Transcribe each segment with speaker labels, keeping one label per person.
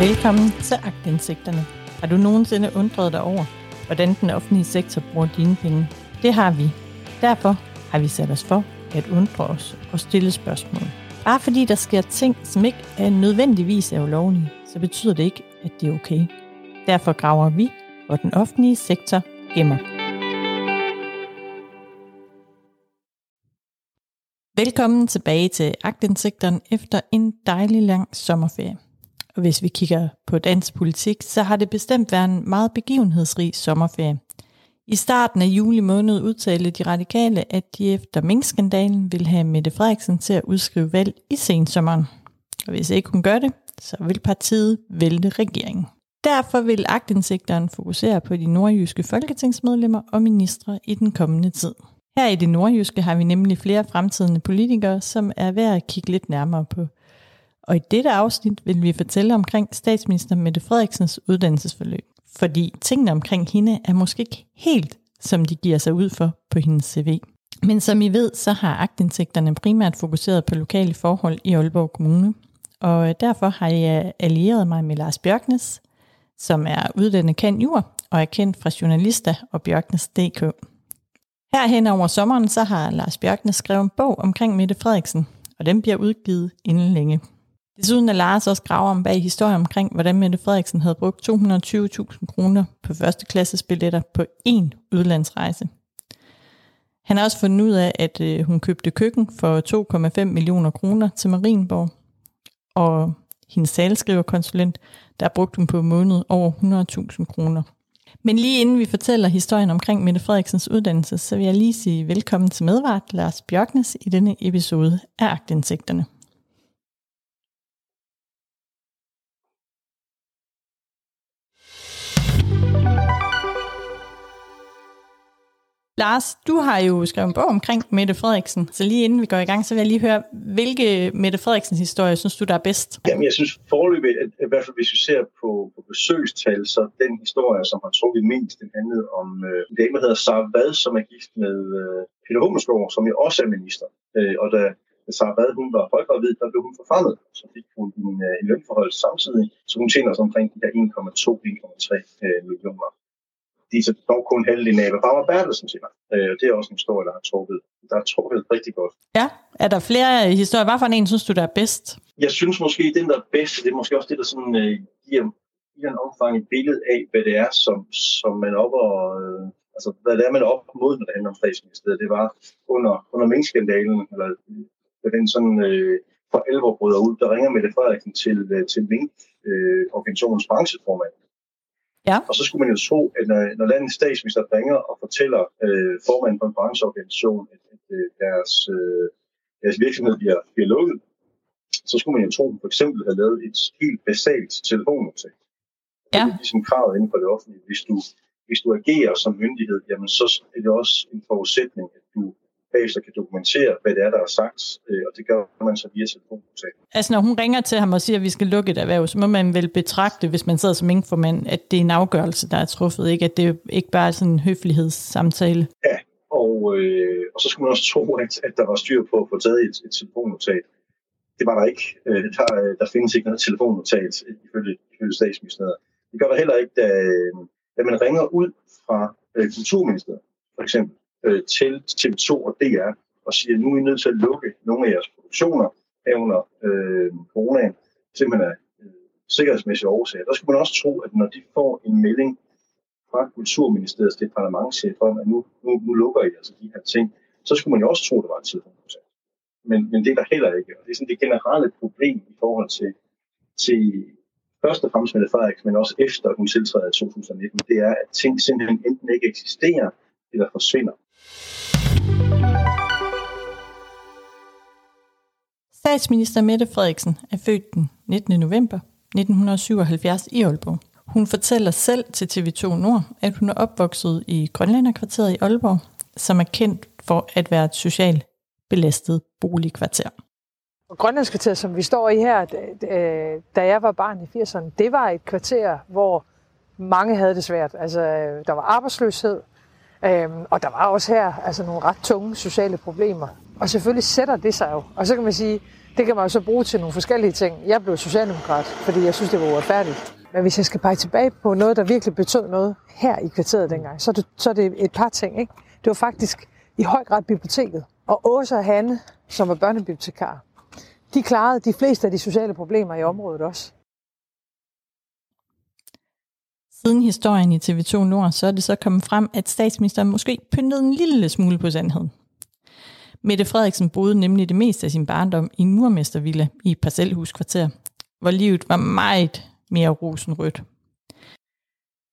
Speaker 1: Velkommen til Agtindsigterne. Har du nogensinde undret dig over, hvordan den offentlige sektor bruger dine penge? Det har vi. Derfor har vi sat os for at undre os og stille spørgsmål. Bare fordi der sker ting, som ikke er nødvendigvis er ulovlige, så betyder det ikke, at det er okay. Derfor graver vi, hvor den offentlige sektor gemmer. Velkommen tilbage til Agtindsigterne efter en dejlig lang sommerferie. Og hvis vi kigger på dansk politik, så har det bestemt været en meget begivenhedsrig sommerferie. I starten af juli måned udtalte de radikale, at de efter minkskandalen ville have Mette Frederiksen til at udskrive valg i sensommeren. Og hvis ikke hun gør det, så vil partiet vælte regeringen. Derfor vil agtindsigteren fokusere på de nordjyske folketingsmedlemmer og ministre i den kommende tid. Her i det nordjyske har vi nemlig flere fremtidende politikere, som er værd at kigge lidt nærmere på. Og i dette afsnit vil vi fortælle omkring statsminister Mette Frederiksens uddannelsesforløb. Fordi tingene omkring hende er måske ikke helt, som de giver sig ud for på hendes CV. Men som I ved, så har agtindsigterne primært fokuseret på lokale forhold i Aalborg Kommune. Og øh, derfor har jeg allieret mig med Lars Bjørknes, som er uddannet kendt jur og er kendt fra journalister og Bjørknes.dk. Herhen over sommeren, så har Lars Bjørknes skrevet en bog omkring Mette Frederiksen, og den bliver udgivet inden længe. Desuden er Lars også graver om bag historien omkring, hvordan Mette Frederiksen havde brugt 220.000 kroner på førsteklasses billetter på én udlandsrejse. Han har også fundet ud af, at øh, hun købte køkken for 2,5 millioner kroner til Marienborg, og hendes salskriverkonsulent, der brugte hun på måned over 100.000 kroner. Men lige inden vi fortæller historien omkring Mette Frederiksens uddannelse, så vil jeg lige sige velkommen til medvært Lars Bjørknes i denne episode af Agtindsigterne. Lars, du har jo skrevet en bog omkring Mette Frederiksen, så lige inden vi går i gang, så vil jeg lige høre, hvilke Mette Frederiksens historie synes du, der er bedst?
Speaker 2: Jamen, jeg synes forløbet, at, i hvert fald hvis vi ser på, på besøgstal, så den historie, som har trukket mest, den handlede om øh, en dame, der hedder Sara Vad, som er gift med øh, Peter Hummelsgaard, som jo også er minister. Øh, og da Sara Vad, hun var højgravid, der blev hun forfremmet, så fik hun en, øh, en lønforhold samtidig, så hun tjener så omkring de her 1,2-1,3 øh, millioner de er så dog kun halvdelen af, hvad Barbara Bertelsen siger. Øh, det er også en historie, der har trukket, der har trukket rigtig godt.
Speaker 1: Ja, er der flere historier? Hvad for en synes du, der er bedst?
Speaker 2: Jeg synes måske, den der er bedst, det er måske også det, der sådan, øh, giver, giver en omfang et billede af, hvad det er, som, som man op og, øh, altså, hvad det er, man op mod, når det handler om statsministeriet. Det var under, under minkskandalen, eller øh, den sådan øh, for alvor bryder ud, der ringer Mette Frederiksen til, øh, til Mink-organisationens øh, brancheformand
Speaker 1: Ja.
Speaker 2: Og så skulle man jo tro, at når, når landets statsminister ringer og fortæller øh, formanden på en brancheorganisation, at, at øh, deres, øh, deres virksomhed bliver, bliver lukket, så skulle man jo tro, at for eksempel have lavet et helt basalt telefonoptag.
Speaker 1: Ja.
Speaker 2: Det er ligesom kravet inden for det offentlige. Hvis du, hvis du agerer som myndighed, jamen så er det også en forudsætning, at du bagefter kan dokumentere, hvad det er, der er sagt, øh, og det gør man så via telefonportal.
Speaker 1: Altså når hun ringer til ham og siger, at vi skal lukke et erhverv, så må man vel betragte, hvis man sidder som minkformand, at det er en afgørelse, der er truffet, ikke? at det er ikke bare sådan en høflighedssamtale.
Speaker 2: Ja, og, øh, og så skulle man også tro, at, at der var styr på at få taget et, et telefonnotat. Det var der ikke. Øh, der, der findes ikke noget telefonnotat ifølge, ifølge statsministeriet. Det gør der heller ikke, da, da man ringer ud fra øh, kulturministeriet, for eksempel øh, til TV2 og DR og siger, at nu er I nødt til at lukke nogle af jeres produktioner herunder øh, coronaen, simpelthen af øh, sikkerhedsmæssige årsager. Der skulle man også tro, at når de får en melding fra Kulturministeriets departementchef om, at nu, nu, nu lukker I altså de her ting, så skulle man jo også tro, at det var en tidspunkt. Men, men det er der heller ikke. Og det er sådan det generelle problem i forhold til, til først og fremmest Mette Frederiksen, men også efter hun tiltræder i 2019, det er, at ting simpelthen enten ikke eksisterer, eller forsvinder.
Speaker 1: Statsminister Mette Frederiksen er født den 19. november 1977 i Aalborg. Hun fortæller selv til TV2 Nord, at hun er opvokset i Grønlanderkvarteret i Aalborg, som er kendt for at være et socialt belastet boligkvarter.
Speaker 3: Grønlandskvarteret, som vi står i her, øh, da jeg var barn i 80'erne, det var et kvarter, hvor mange havde det svært. Altså, øh, der var arbejdsløshed, øhm, og der var også her altså, nogle ret tunge sociale problemer. Og selvfølgelig sætter det sig jo. Og så kan man sige, det kan man jo så bruge til nogle forskellige ting. Jeg blev socialdemokrat, fordi jeg synes, det var uretfærdigt. Men hvis jeg skal pege tilbage på noget, der virkelig betød noget her i kvarteret dengang, så er det, så er det et par ting. Ikke? Det var faktisk i høj grad biblioteket. Og Åsa og Hanne, som var børnebibliotekar, de klarede de fleste af de sociale problemer i området også.
Speaker 1: Siden historien i TV2 Nord, så er det så kommet frem, at statsministeren måske pyntede en lille smule på sandheden. Mette Frederiksen boede nemlig det meste af sin barndom i en murmestervilla i et parcelhuskvarter, hvor livet var meget mere rosenrødt.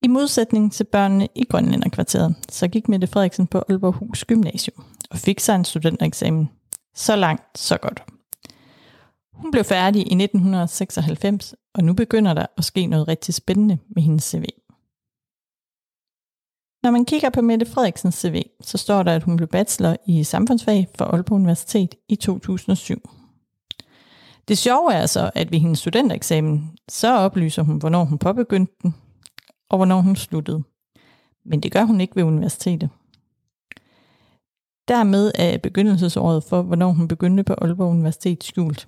Speaker 1: I modsætning til børnene i Grønlænderkvarteret, så gik Mette Frederiksen på Aalborghus Gymnasium og fik sig en studentereksamen. Så langt, så godt. Hun blev færdig i 1996, og nu begynder der at ske noget rigtig spændende med hendes CV. Når man kigger på Mette Frederiksens CV, så står der, at hun blev bachelor i samfundsfag for Aalborg Universitet i 2007. Det sjove er så, at ved hendes studentereksamen, så oplyser hun, hvornår hun påbegyndte den, og hvornår hun sluttede. Men det gør hun ikke ved universitetet. Dermed er begyndelsesåret for, hvornår hun begyndte på Aalborg Universitet skjult.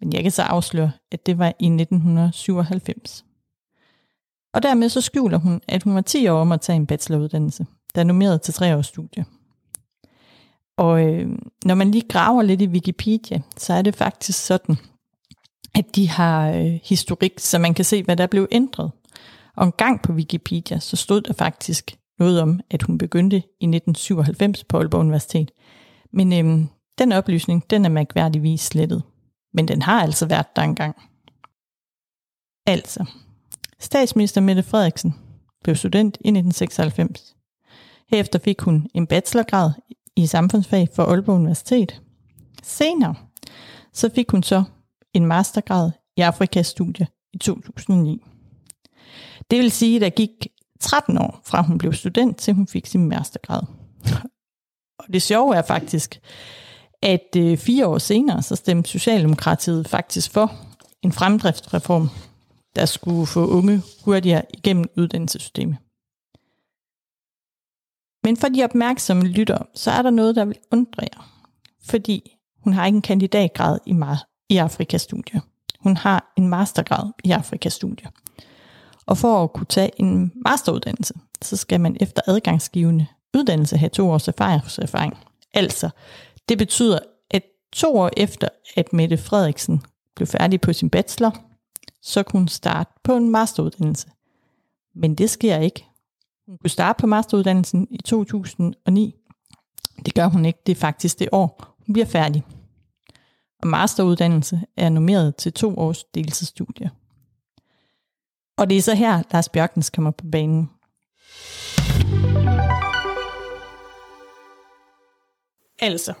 Speaker 1: Men jeg kan så afsløre, at det var i 1997. Og dermed så skjuler hun, at hun var 10 år om at tage en bacheloruddannelse, der er nummeret til tre års studie. Og øh, når man lige graver lidt i Wikipedia, så er det faktisk sådan, at de har øh, historik, så man kan se, hvad der blev ændret. Og en gang på Wikipedia, så stod der faktisk noget om, at hun begyndte i 1997 på Aalborg Universitet. Men øh, den oplysning, den er mærkværdigvis slettet. Men den har altså været der engang. Altså, statsminister Mette Frederiksen blev student i 1996. Herefter fik hun en bachelorgrad i samfundsfag for Aalborg Universitet. Senere så fik hun så en mastergrad i Afrikas studie i 2009. Det vil sige, at der gik 13 år fra hun blev student til hun fik sin mastergrad. Og det sjove er faktisk, at øh, fire år senere, så stemte Socialdemokratiet faktisk for en fremdriftsreform, der skulle få unge hurtigere igennem uddannelsessystemet. Men for de opmærksomme lyttere, så er der noget, der vil undre jer. Fordi hun har ikke en kandidatgrad i, i Afrikastudie. Hun har en mastergrad i Afrikastudie. Og for at kunne tage en masteruddannelse, så skal man efter adgangsgivende uddannelse have to års erfaring. Altså, det betyder, at to år efter, at Mette Frederiksen blev færdig på sin bachelor, så kunne hun starte på en masteruddannelse. Men det sker ikke. Hun kunne starte på masteruddannelsen i 2009. Det gør hun ikke. Det er faktisk det år, hun bliver færdig. Og masteruddannelse er nummeret til to års deltidsstudie. Og det er så her, Lars Bjørkens kommer på banen. Altså,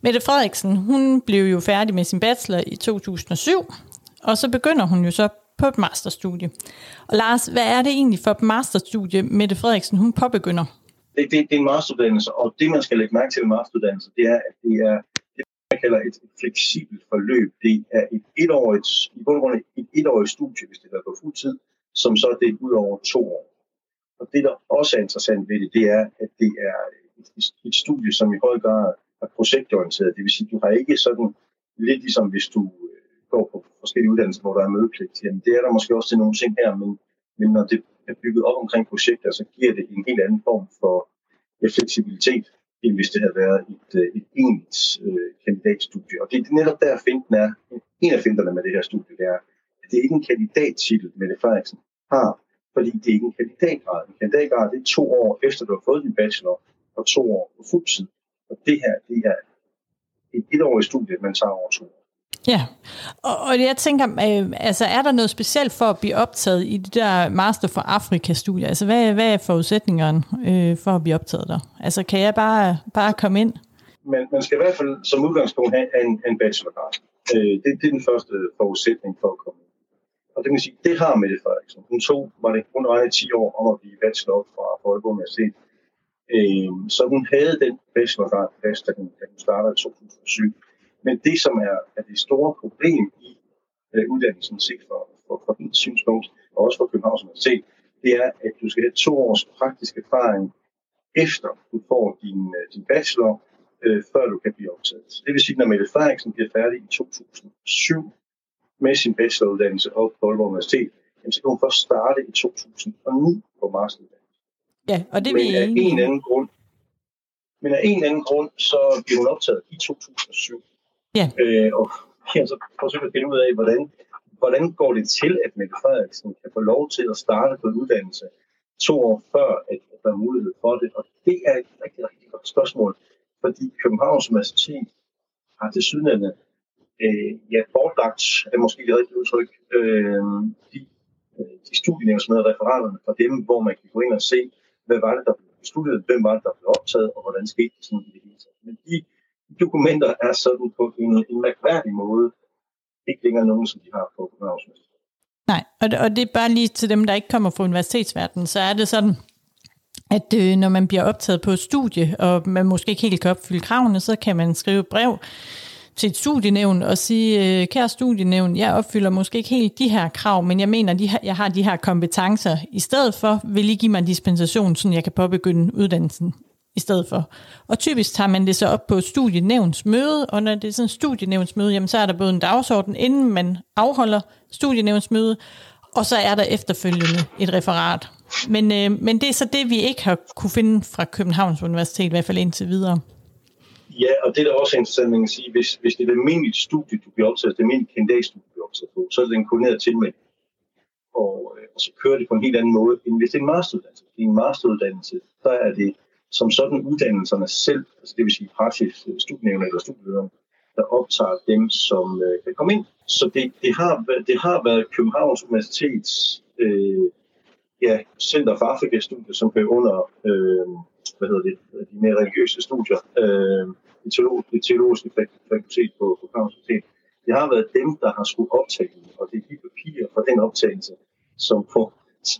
Speaker 1: Mette Frederiksen, hun blev jo færdig med sin bachelor i 2007, og så begynder hun jo så på et masterstudie. Og Lars, hvad er det egentlig for et masterstudie, Mette Frederiksen, hun påbegynder?
Speaker 2: Det, det, det er en masteruddannelse, og det man skal lægge mærke til med masteruddannelse, det er, at det er det, man kalder et fleksibelt forløb. Det er et etårigt, i bund og grund et etårigt studie, hvis det er på fuld tid, som så er det ud over to år. Og det, der også er interessant ved det, det er, at det er et, et studie, som i høj grad er projektorienteret. Det vil sige, du har ikke sådan, lidt ligesom hvis du går på forskellige uddannelser, hvor der er mødepligt. Jamen, det er der måske også til nogle ting her, men, men når det er bygget op omkring projekter, så giver det en helt anden form for fleksibilitet, end hvis det havde været et, øh, et enigt øh, kandidatstudie. Og det er netop der, finten er. En af finterne med det her studie, det er, at det er ikke en kandidattitel, Mette Frederiksen har, fordi det er ikke en kandidatgrad. En kandidatgrad det er to år efter, du har fået din bachelor, og to år på fuld tid. Og det her, det er et etårigt studie, man tager over to år.
Speaker 1: Ja, og, og jeg tænker, øh, altså er der noget specielt for at blive optaget i de der Master for Afrika-studier? Altså hvad, hvad er forudsætningerne øh, for at blive optaget der? Altså kan jeg bare, bare komme ind?
Speaker 2: Man, man skal i hvert fald som udgangspunkt have en, en bachelorgrad. Øh, det, det er den første forudsætning for at komme ind. Og det kan sige, det har Mette Frederiksen. Hun tog, var det hun regnede 10 år om at blive bachelor fra Aalborg Universitet. Øh, så hun havde den bachelorgrad fast, da hun, da hun startede i 2007. Men det, som er, er det store problem i uh, uddannelsen, set for, for, for den synspunkt, og også for Københavns Universitet, det er, at du skal have to års praktisk erfaring efter du får din, uh, din bachelor, øh, før du kan blive optaget. Så det vil sige, at når Mette Frederiksen bliver færdig i 2007 med sin bacheloruddannelse op på Aalborg Universitet, jamen, så kan hun først starte i 2009 på masteruddannelse.
Speaker 1: Ja, og det
Speaker 2: men
Speaker 1: vil
Speaker 2: af
Speaker 1: jeg
Speaker 2: en eller anden grund, men af en eller anden grund, så bliver hun optaget i 2007.
Speaker 1: Ja.
Speaker 2: Øh, og jeg så forsøgt at finde ud af, hvordan, hvordan går det til, at Mette Frederiksen kan få lov til at starte på en uddannelse to år før, at, der er mulighed for det. Og det er et rigtig, rigtig godt spørgsmål, fordi Københavns Universitet har til sydlandet øh, ja, bortlagt, er måske et rigtigt udtryk, øh, de, øh, de studienævnsmøder referaterne fra dem, hvor man kan gå ind og se, hvad var det, der blev besluttet, hvem var det, der blev optaget, og hvordan skete det sådan i det hele taget. Men de dokumenter er sådan på en, en mærkværdig måde ikke længere nogen, som de har på Københavns
Speaker 1: Nej, og det, og det er bare lige til dem, der ikke kommer fra universitetsverdenen, så er det sådan, at øh, når man bliver optaget på et studie, og man måske ikke helt kan opfylde kravene, så kan man skrive et brev til et studienævn og sige, øh, kære studienævn, jeg opfylder måske ikke helt de her krav, men jeg mener, de her, jeg har de her kompetencer. I stedet for vil I give mig en dispensation, så jeg kan påbegynde uddannelsen i stedet for. Og typisk tager man det så op på studienævnsmøde, og når det er sådan et studienævnsmøde, jamen så er der både en dagsorden, inden man afholder studienævnsmøde, og så er der efterfølgende et referat. Men, øh, men det er så det, vi ikke har kunne finde fra Københavns Universitet, i hvert fald indtil videre.
Speaker 2: Ja, og det er da også interessant, man kan sige, hvis, hvis det er et almindeligt studie, du bliver optaget, det almindelige kandidatstudie, du bliver optaget på, så er det en koordineret tilmelding. Og, øh, og så kører det på en helt anden måde, end hvis det er en masteruddannelse. I en masteruddannelse, der er det som sådan uddannelserne selv, altså det vil sige praksis, øh, studienævner eller studieledere, der optager dem, som øh, kan komme ind. Så det, det, har, det har været Københavns Universitets øh, ja, Center for Afrikastudier, som hører under øh, hvad hedder det, de mere religiøse studier, øh, det, teolog, det teologiske fakultet på, på Københavns Universitet. Det har været dem, der har skulle optage og det er de papirer fra den optagelse, som på,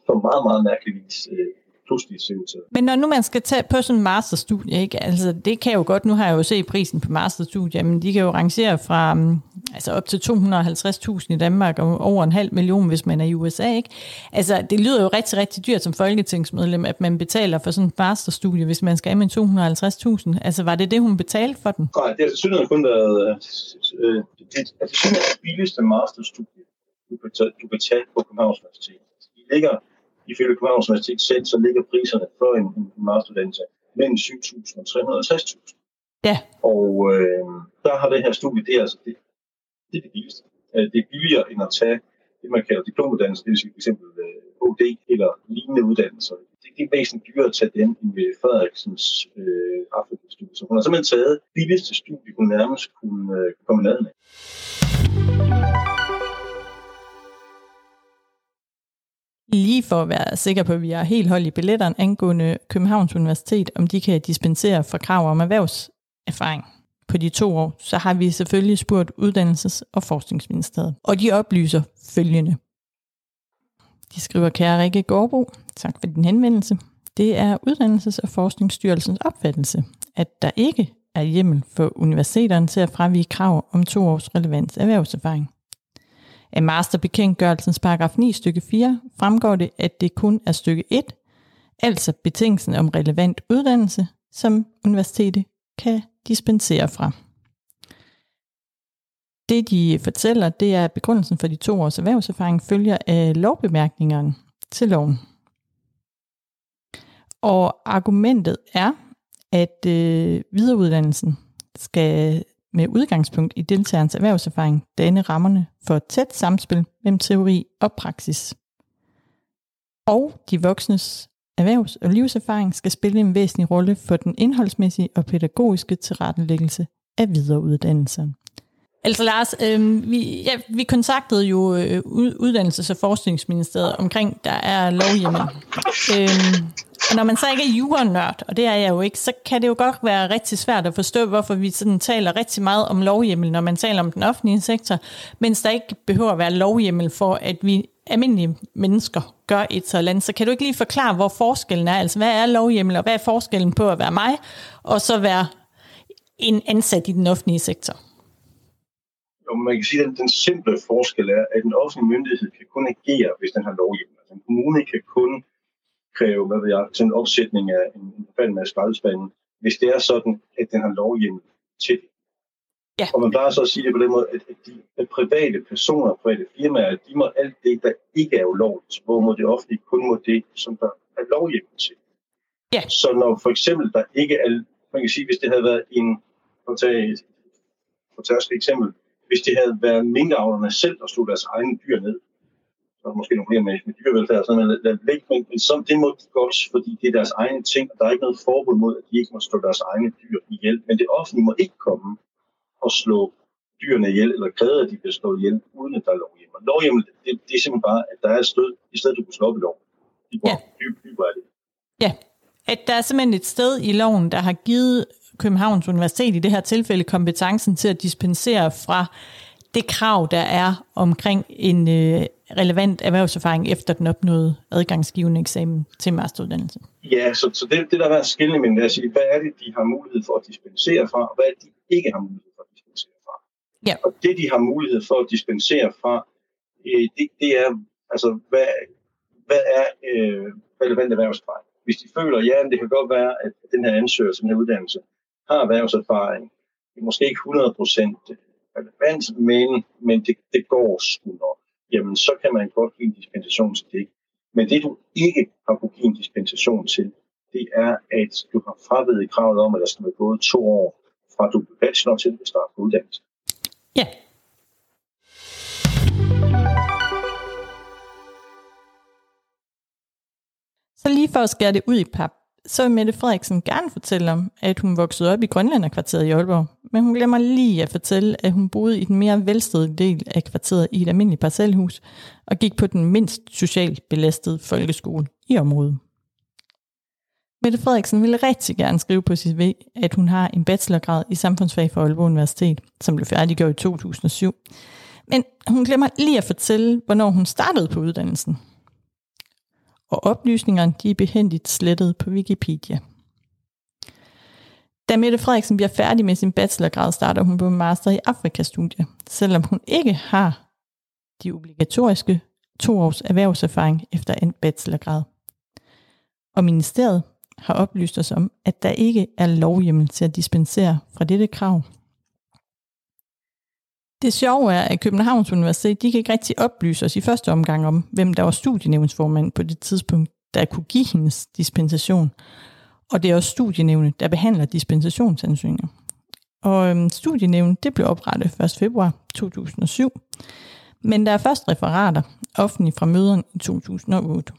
Speaker 2: på meget, meget mærkelig vis øh, pludselig se ud til.
Speaker 1: Men når nu man skal tage på sådan en masterstudie, ikke? Altså, det kan jo godt, nu har jeg jo set prisen på masterstudier, men de kan jo rangere fra mm, altså op til 250.000 i Danmark og over en halv million, hvis man er i USA. Ikke? Altså, det lyder jo rigtig, rigtig dyrt som folketingsmedlem, at man betaler for sådan en masterstudie, hvis man skal af med 250.000. Altså, var det det, hun betalte for den?
Speaker 2: Nej, det har selvfølgelig kun været øh, det, det, altså, det billigste masterstudie, du kan, tage, du kan tage på Københavns Universitet. De ligger ifølge Københavns Universitet selv, så ligger priserne for en, en masteruddannelse mellem 7.000 og 360.000.
Speaker 1: Ja.
Speaker 2: Og øh, der har det her studie, det er altså det, det, er det billigste. Øh, det er billigere end at tage det, man kalder diplomuddannelse, det vil sige f.eks. Øh, eller lignende uddannelser. Det, det er væsentligt dyrere at tage dem end ved Frederiksens øh, Afrika-studie. Så hun har simpelthen taget billigste studie, hun nærmest kunne øh, komme ned med.
Speaker 1: Lige for at være sikker på, at vi har helt hold i billetterne angående Københavns Universitet, om de kan dispensere fra krav om erhvervserfaring på de to år, så har vi selvfølgelig spurgt Uddannelses- og Forskningsministeriet. Og de oplyser følgende. De skriver, kære Rikke Gårdbo, tak for din henvendelse. Det er Uddannelses- og Forskningsstyrelsens opfattelse, at der ikke er hjemmel for universiteterne til at fravige krav om to års relevans erhvervserfaring. Af masterbekendtgørelsens paragraf 9 stykke 4 fremgår det, at det kun er stykke 1, altså betingelsen om relevant uddannelse, som universitetet kan dispensere fra. Det de fortæller, det er, at begrundelsen for de to års erhvervserfaring følger af lovbemærkningerne til loven. Og argumentet er, at øh, videreuddannelsen skal med udgangspunkt i deltagerens erhvervserfaring danne rammerne for et tæt samspil mellem teori og praksis. Og de voksnes erhvervs- og livserfaring skal spille en væsentlig rolle for den indholdsmæssige og pædagogiske tilrettelæggelse af videreuddannelsen. Altså Lars, øh, vi, ja, vi kontaktede jo øh, Uddannelses- og Forskningsministeriet omkring, der er lovhjemmel. Øh, og når man så ikke er jurernørd, og det er jeg jo ikke, så kan det jo godt være rigtig svært at forstå, hvorfor vi sådan taler rigtig meget om lovhjemmel, når man taler om den offentlige sektor, mens der ikke behøver at være lovhjemmel for, at vi almindelige mennesker gør et så. Så kan du ikke lige forklare, hvor forskellen er? Altså, hvad er lovhjemmel, og hvad er forskellen på at være mig, og så være en ansat i den offentlige sektor?
Speaker 2: Jo, man kan sige, at den simple forskel er, at en offentlig myndighed kan kun agere, hvis den har lovhjemmel. Altså, en kommune kan kun kræve, hvad ved jeg, til en opsætning af en, en skraldespande, hvis det er sådan, at den har lovhjemmel til det.
Speaker 1: Ja.
Speaker 2: Og man plejer så at sige det på den måde, at, at, de, at private personer, private firmaer, de må alt det, der ikke er ulovligt, hvorimod det offentlige kun må det, som der er lovhjemmel til.
Speaker 1: Ja.
Speaker 2: Så når for eksempel der ikke er, man kan sige, hvis det havde været en, for at tage et, et eksempel, hvis det havde været minkavlerne selv, der stod deres egne dyr ned, der måske nogle flere med, med dyrevelfærd og sådan lad væk, men, men så, det må de godt, fordi det er deres egne ting, og der er ikke noget forbud mod, at de ikke må slå deres egne dyr ihjel. Men det offentlige må ikke komme og slå dyrene ihjel, eller kræve, at de bliver slået ihjel, uden at der er lovhjemmel. Lovhjemmel, det, det er simpelthen bare, at der er et stød, i stedet du kunne slå op i lov. De
Speaker 1: Ja.
Speaker 2: dyb, dyb er det.
Speaker 1: Ja, at der er simpelthen et sted i loven, der har givet Københavns Universitet i det her tilfælde kompetencen til at dispensere fra det krav, der er omkring en øh, relevant erhvervserfaring efter den opnåede adgangsgivende eksamen til masteruddannelse.
Speaker 2: Ja, så, så det, det der er skillende mellem sige, hvad er det, de har mulighed for at dispensere fra, og hvad er det, de ikke har mulighed for at dispensere fra.
Speaker 1: Ja.
Speaker 2: Og det, de har mulighed for at dispensere fra, øh, det, det er, altså, hvad, hvad er øh, relevant erhvervserfaring? Hvis de føler, ja, det kan godt være, at den her ansøger til den her uddannelse har erhvervserfaring, er måske ikke 100% relevant, men, men det, det går sgu nok. Jamen, så kan man godt give en dispensation til det. Men det, du ikke har kunnet give en dispensation til, det er, at du har fravedet kravet om, at der skal være gået to år fra du bliver bachelor til du starter på uddannelse.
Speaker 1: Ja. Så lige for at skære det ud i pap, så vil Mette Frederiksen gerne fortælle om, at hun voksede op i Grønlanderkvarteret i Aalborg. Men hun glemmer lige at fortælle, at hun boede i den mere velstede del af kvarteret i et almindeligt parcelhus, og gik på den mindst socialt belastede folkeskole i området. Mette Frederiksen ville rigtig gerne skrive på sit CV, at hun har en bachelorgrad i samfundsfag fra Aalborg Universitet, som blev færdiggjort i 2007. Men hun glemmer lige at fortælle, hvornår hun startede på uddannelsen. Og oplysningerne de er behendigt slettet på Wikipedia. Da Mette Frederiksen bliver færdig med sin bachelorgrad, starter hun på en master i Afrikastudie, selvom hun ikke har de obligatoriske to års erhvervserfaring efter en bachelorgrad. Og ministeriet har oplyst os om, at der ikke er lovhjemmel til at dispensere fra dette krav. Det sjove er, at Københavns Universitet de kan ikke rigtig oplyse os i første omgang om, hvem der var studienævnsformand på det tidspunkt, der kunne give hendes dispensation. Og det er også studienævnet, der behandler dispensationsansøgninger. Og øhm, studienævnet det blev oprettet 1. februar 2007, men der er først referater offentligt fra møderne i 2008.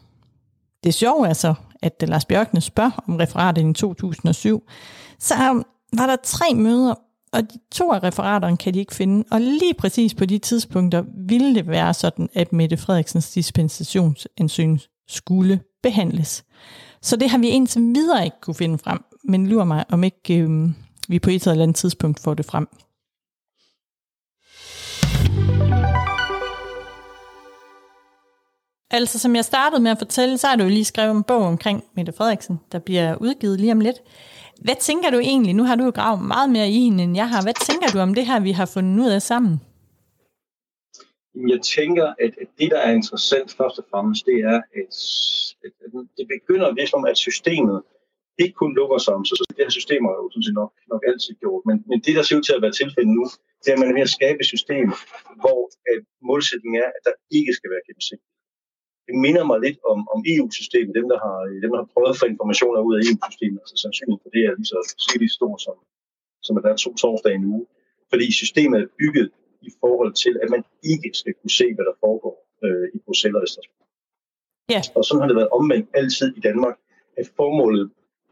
Speaker 1: Det sjove er så, at da Lars Bjørknes spørger om referatet i 2007, så var der tre møder, og de to af referaterne kan de ikke finde. Og lige præcis på de tidspunkter ville det være sådan, at Mette Frederiksens dispensationsansøgning skulle behandles. Så det har vi indtil videre ikke kunne finde frem, men lurer mig, om ikke øh, vi på et eller andet tidspunkt får det frem. Altså, som jeg startede med at fortælle, så har du jo lige skrevet en bog omkring Mette Frederiksen, der bliver udgivet lige om lidt. Hvad tænker du egentlig? Nu har du jo gravet meget mere i hende, end jeg har. Hvad tænker du om det her, vi har fundet ud af sammen?
Speaker 2: Jeg tænker, at det, der er interessant først og fremmest, det er, at, det begynder ligesom, at systemet ikke kun lukker sig om sig. Så det her system har jo sådan set nok, nok altid gjort. Men, men det, der ser ud til at være tilfældet nu, det er, at man er ved at skabe et system, hvor at målsætningen er, at der ikke skal være gennemsigtighed. Det minder mig lidt om, om EU-systemet, dem der, har, dem, der har prøvet at få informationer ud af EU-systemet. Altså sandsynligheden for det er lige så lige stor som, som at der er to torsdage i en uge. Fordi systemet er bygget i forhold til, at man ikke skal kunne se, hvad der foregår øh, i Bruxelles og Strasbourg.
Speaker 1: Ja.
Speaker 2: Og sådan har det været omvendt altid i Danmark, at formålet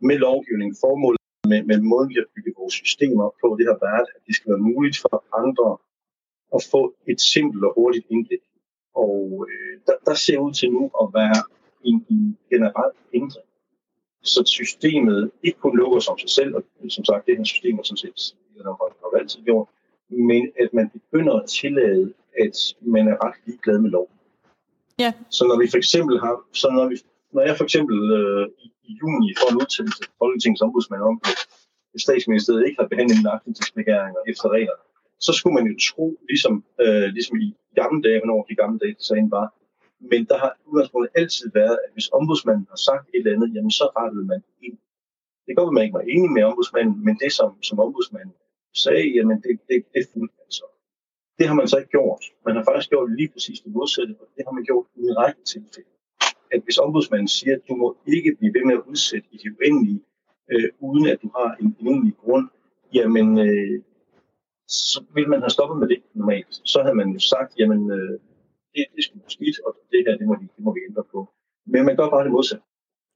Speaker 2: med lovgivning, formålet med, med måden, vi har bygget vores systemer på, det har været, at det skal være muligt for andre at få et simpelt og hurtigt indblik. Og øh, der, der ser ud til nu at være en, en generel ændring. Så systemet ikke kun lukker sig om sig selv, og som sagt, det her system er sådan set har, har altid gjort, men at man begynder at tillade, at man er ret ligeglad med lov.
Speaker 1: Ja.
Speaker 2: Så når vi for eksempel har, så når, vi, når jeg for eksempel øh, i, i juni får en udtalelse til Folketingets ombudsmand om, at statsministeriet ikke har behandlet aktivitetsbegæringer efter reglerne, så skulle man jo tro, ligesom, øh, ligesom i gamle dage, hvornår de gamle dage sagen var, men der har udgangspunktet altid været, at hvis ombudsmanden har sagt et eller andet, jamen så rettede man ind. Det går, at man ikke var enig med ombudsmanden, men det, som, som ombudsmanden sagde, jamen det, det, det fulgte man så. Det har man så ikke gjort. Man har faktisk gjort lige præcis det modsatte, og det har man gjort i en række tilfælde. At hvis ombudsmanden siger, at du må ikke blive ved med at udsætte i det uendelige, øh, uden at du har en, en egentlig grund, jamen øh, så ville man have stoppet med det normalt. Så havde man jo sagt, jamen øh, det, det skulle være skidt, og det her, det må, vi, det må vi ændre på. Men man gør bare det modsatte.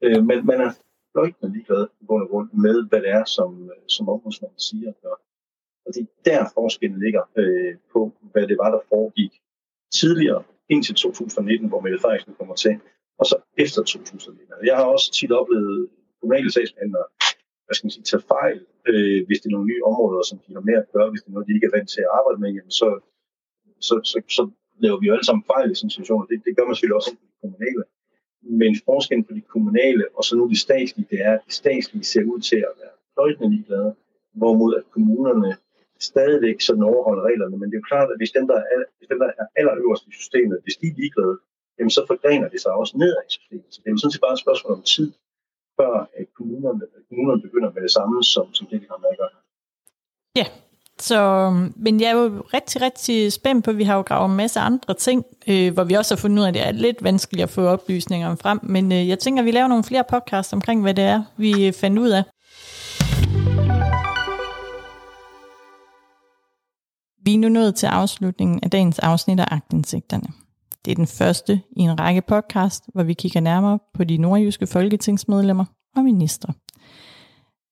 Speaker 2: Øh, men man er fløjtende ligeglad i bund og grund med, hvad det er, som, øh, som ombudsmanden siger og gør. Og det er der forskellen ligger øh, på, hvad det var, der foregik tidligere, indtil 2019, hvor Mette Frederiksen kommer til, og så efter 2019. Jeg har også tit oplevet kommunale sagsbehandlere, hvad skal man sige, tage fejl, øh, hvis det er nogle nye områder, som de har mere at gøre, hvis det er noget, de ikke er vant til at arbejde med, jamen så, så, så, så laver vi jo alle sammen fejl i sådan en situation, det, det gør man selvfølgelig også i de kommunale. Men forskellen på de kommunale og så nu de statslige, det er, at de statslige ser ud til at være fløjtende ligeglade, hvorimod at kommunerne stadigvæk sådan overholder reglerne. Men det er jo klart, at hvis dem, der er, hvis dem, der er allerøverst i systemet, hvis de er ligeglade, jamen så forgrener det sig også nedad i systemet. Så det er jo sådan set bare et spørgsmål om tid, før at kommunerne, at kommunerne begynder med det samme, som, som det, vi har med at gøre.
Speaker 1: Ja, så, øhm, men jeg er jo rigtig, rigtig spændt på, at vi har jo gravet en masse andre ting, øh, hvor vi også har fundet ud af, at det er lidt vanskeligt at få oplysningerne frem. Men øh, jeg tænker, at vi laver nogle flere podcasts omkring, hvad det er, vi øh, fandt ud af. Vi er nu nået til afslutningen af dagens afsnit af Agtindsigterne. Det er den første i en række podcast, hvor vi kigger nærmere på de nordjyske folketingsmedlemmer og ministre.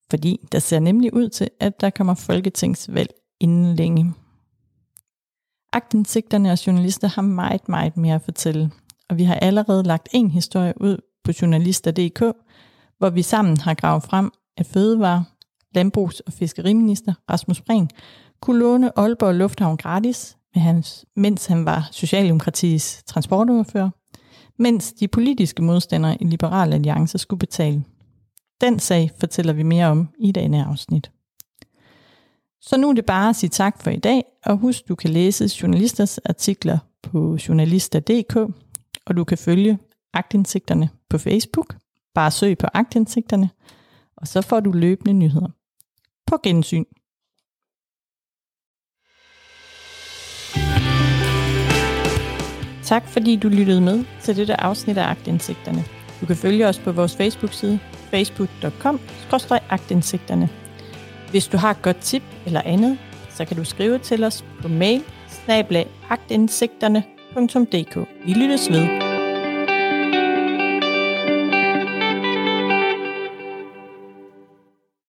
Speaker 1: Fordi der ser nemlig ud til, at der kommer folketingsvalg inden længe. Agtindsigterne og journalister har meget, meget mere at fortælle, og vi har allerede lagt en historie ud på journalister.dk, hvor vi sammen har gravet frem, at fødevare, landbrugs- og fiskeriminister Rasmus Breen kunne låne Aalborg Lufthavn gratis, med hans, mens han var Socialdemokratiets transportoverfører, mens de politiske modstandere i Liberal Alliance skulle betale. Den sag fortæller vi mere om i denne afsnit. Så nu er det bare at sige tak for i dag, og husk, du kan læse journalisters artikler på journalister.dk, og du kan følge agtindsigterne på Facebook. Bare søg på agtindsigterne, og så får du løbende nyheder. På gensyn. Tak fordi du lyttede med til dette afsnit af Agtindsigterne. Du kan følge os på vores Facebook-side facebook.com-agtindsigterne. Hvis du har et godt tip eller andet, så kan du skrive til os på mail snablag Vi lyttes ved.